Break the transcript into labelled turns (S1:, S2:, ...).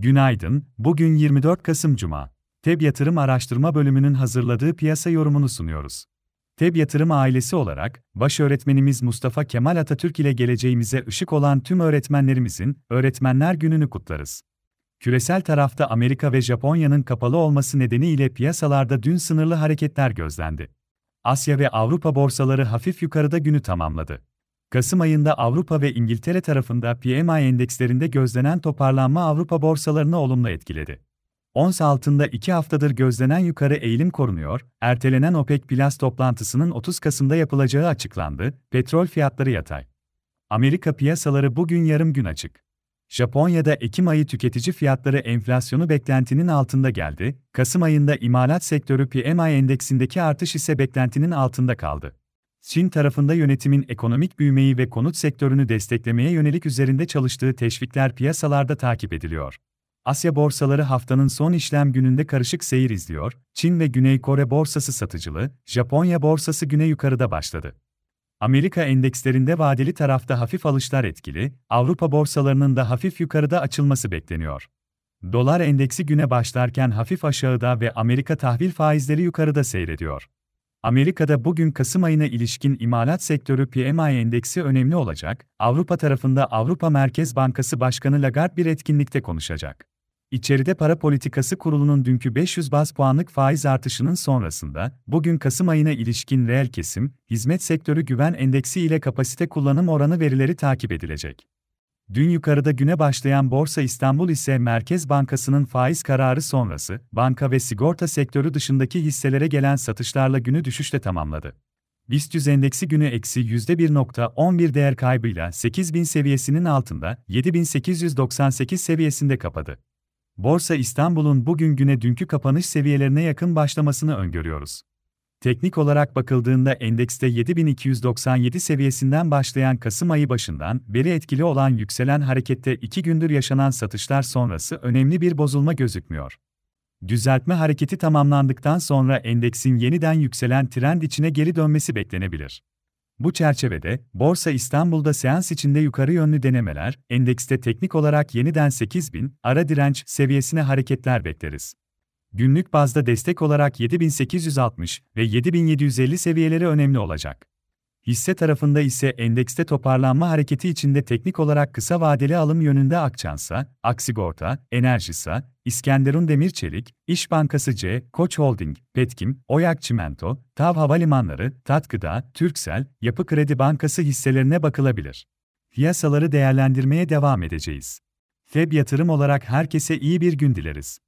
S1: Günaydın, bugün 24 Kasım Cuma. TEB Yatırım Araştırma Bölümünün hazırladığı piyasa yorumunu sunuyoruz. TEB Yatırım ailesi olarak, baş öğretmenimiz Mustafa Kemal Atatürk ile geleceğimize ışık olan tüm öğretmenlerimizin Öğretmenler Günü'nü kutlarız. Küresel tarafta Amerika ve Japonya'nın kapalı olması nedeniyle piyasalarda dün sınırlı hareketler gözlendi. Asya ve Avrupa borsaları hafif yukarıda günü tamamladı. Kasım ayında Avrupa ve İngiltere tarafında PMI endekslerinde gözlenen toparlanma Avrupa borsalarını olumlu etkiledi. Ons altında 2 haftadır gözlenen yukarı eğilim korunuyor, ertelenen OPEC Plus toplantısının 30 Kasım'da yapılacağı açıklandı, petrol fiyatları yatay. Amerika piyasaları bugün yarım gün açık. Japonya'da Ekim ayı tüketici fiyatları enflasyonu beklentinin altında geldi, Kasım ayında imalat sektörü PMI endeksindeki artış ise beklentinin altında kaldı. Çin tarafında yönetimin ekonomik büyümeyi ve konut sektörünü desteklemeye yönelik üzerinde çalıştığı teşvikler piyasalarda takip ediliyor. Asya borsaları haftanın son işlem gününde karışık seyir izliyor. Çin ve Güney Kore borsası satıcılı, Japonya borsası güne yukarıda başladı. Amerika endekslerinde vadeli tarafta hafif alışlar etkili, Avrupa borsalarının da hafif yukarıda açılması bekleniyor. Dolar endeksi güne başlarken hafif aşağıda ve Amerika tahvil faizleri yukarıda seyrediyor. Amerika'da bugün Kasım ayına ilişkin imalat sektörü PMI endeksi önemli olacak. Avrupa tarafında Avrupa Merkez Bankası Başkanı Lagarde bir etkinlikte konuşacak. İçeride Para Politikası Kurulu'nun dünkü 500 baz puanlık faiz artışının sonrasında, bugün Kasım ayına ilişkin reel kesim, hizmet sektörü güven endeksi ile kapasite kullanım oranı verileri takip edilecek. Dün yukarıda güne başlayan Borsa İstanbul ise Merkez Bankası'nın faiz kararı sonrası, banka ve sigorta sektörü dışındaki hisselere gelen satışlarla günü düşüşle tamamladı. BIST 100 endeksi günü eksi %1.11 değer kaybıyla 8000 seviyesinin altında 7898 seviyesinde kapadı. Borsa İstanbul'un bugün güne dünkü kapanış seviyelerine yakın başlamasını öngörüyoruz. Teknik olarak bakıldığında endekste 7297 seviyesinden başlayan Kasım ayı başından beri etkili olan yükselen harekette iki gündür yaşanan satışlar sonrası önemli bir bozulma gözükmüyor. Düzeltme hareketi tamamlandıktan sonra endeksin yeniden yükselen trend içine geri dönmesi beklenebilir. Bu çerçevede, Borsa İstanbul'da seans içinde yukarı yönlü denemeler, endekste teknik olarak yeniden 8000 ara direnç seviyesine hareketler bekleriz. Günlük bazda destek olarak 7860 ve 7750 seviyeleri önemli olacak. Hisse tarafında ise endekste toparlanma hareketi içinde teknik olarak kısa vadeli alım yönünde Akçansa, Aksigorta, Enerjisa, İskenderun Demirçelik, İş Bankası C, Koç Holding, Petkim, Oyak Çimento, TAV Havalimanları, Tatgıda, Türksel, Yapı Kredi Bankası hisselerine bakılabilir. Piyasaları değerlendirmeye devam edeceğiz. FEB yatırım olarak herkese iyi bir gün dileriz.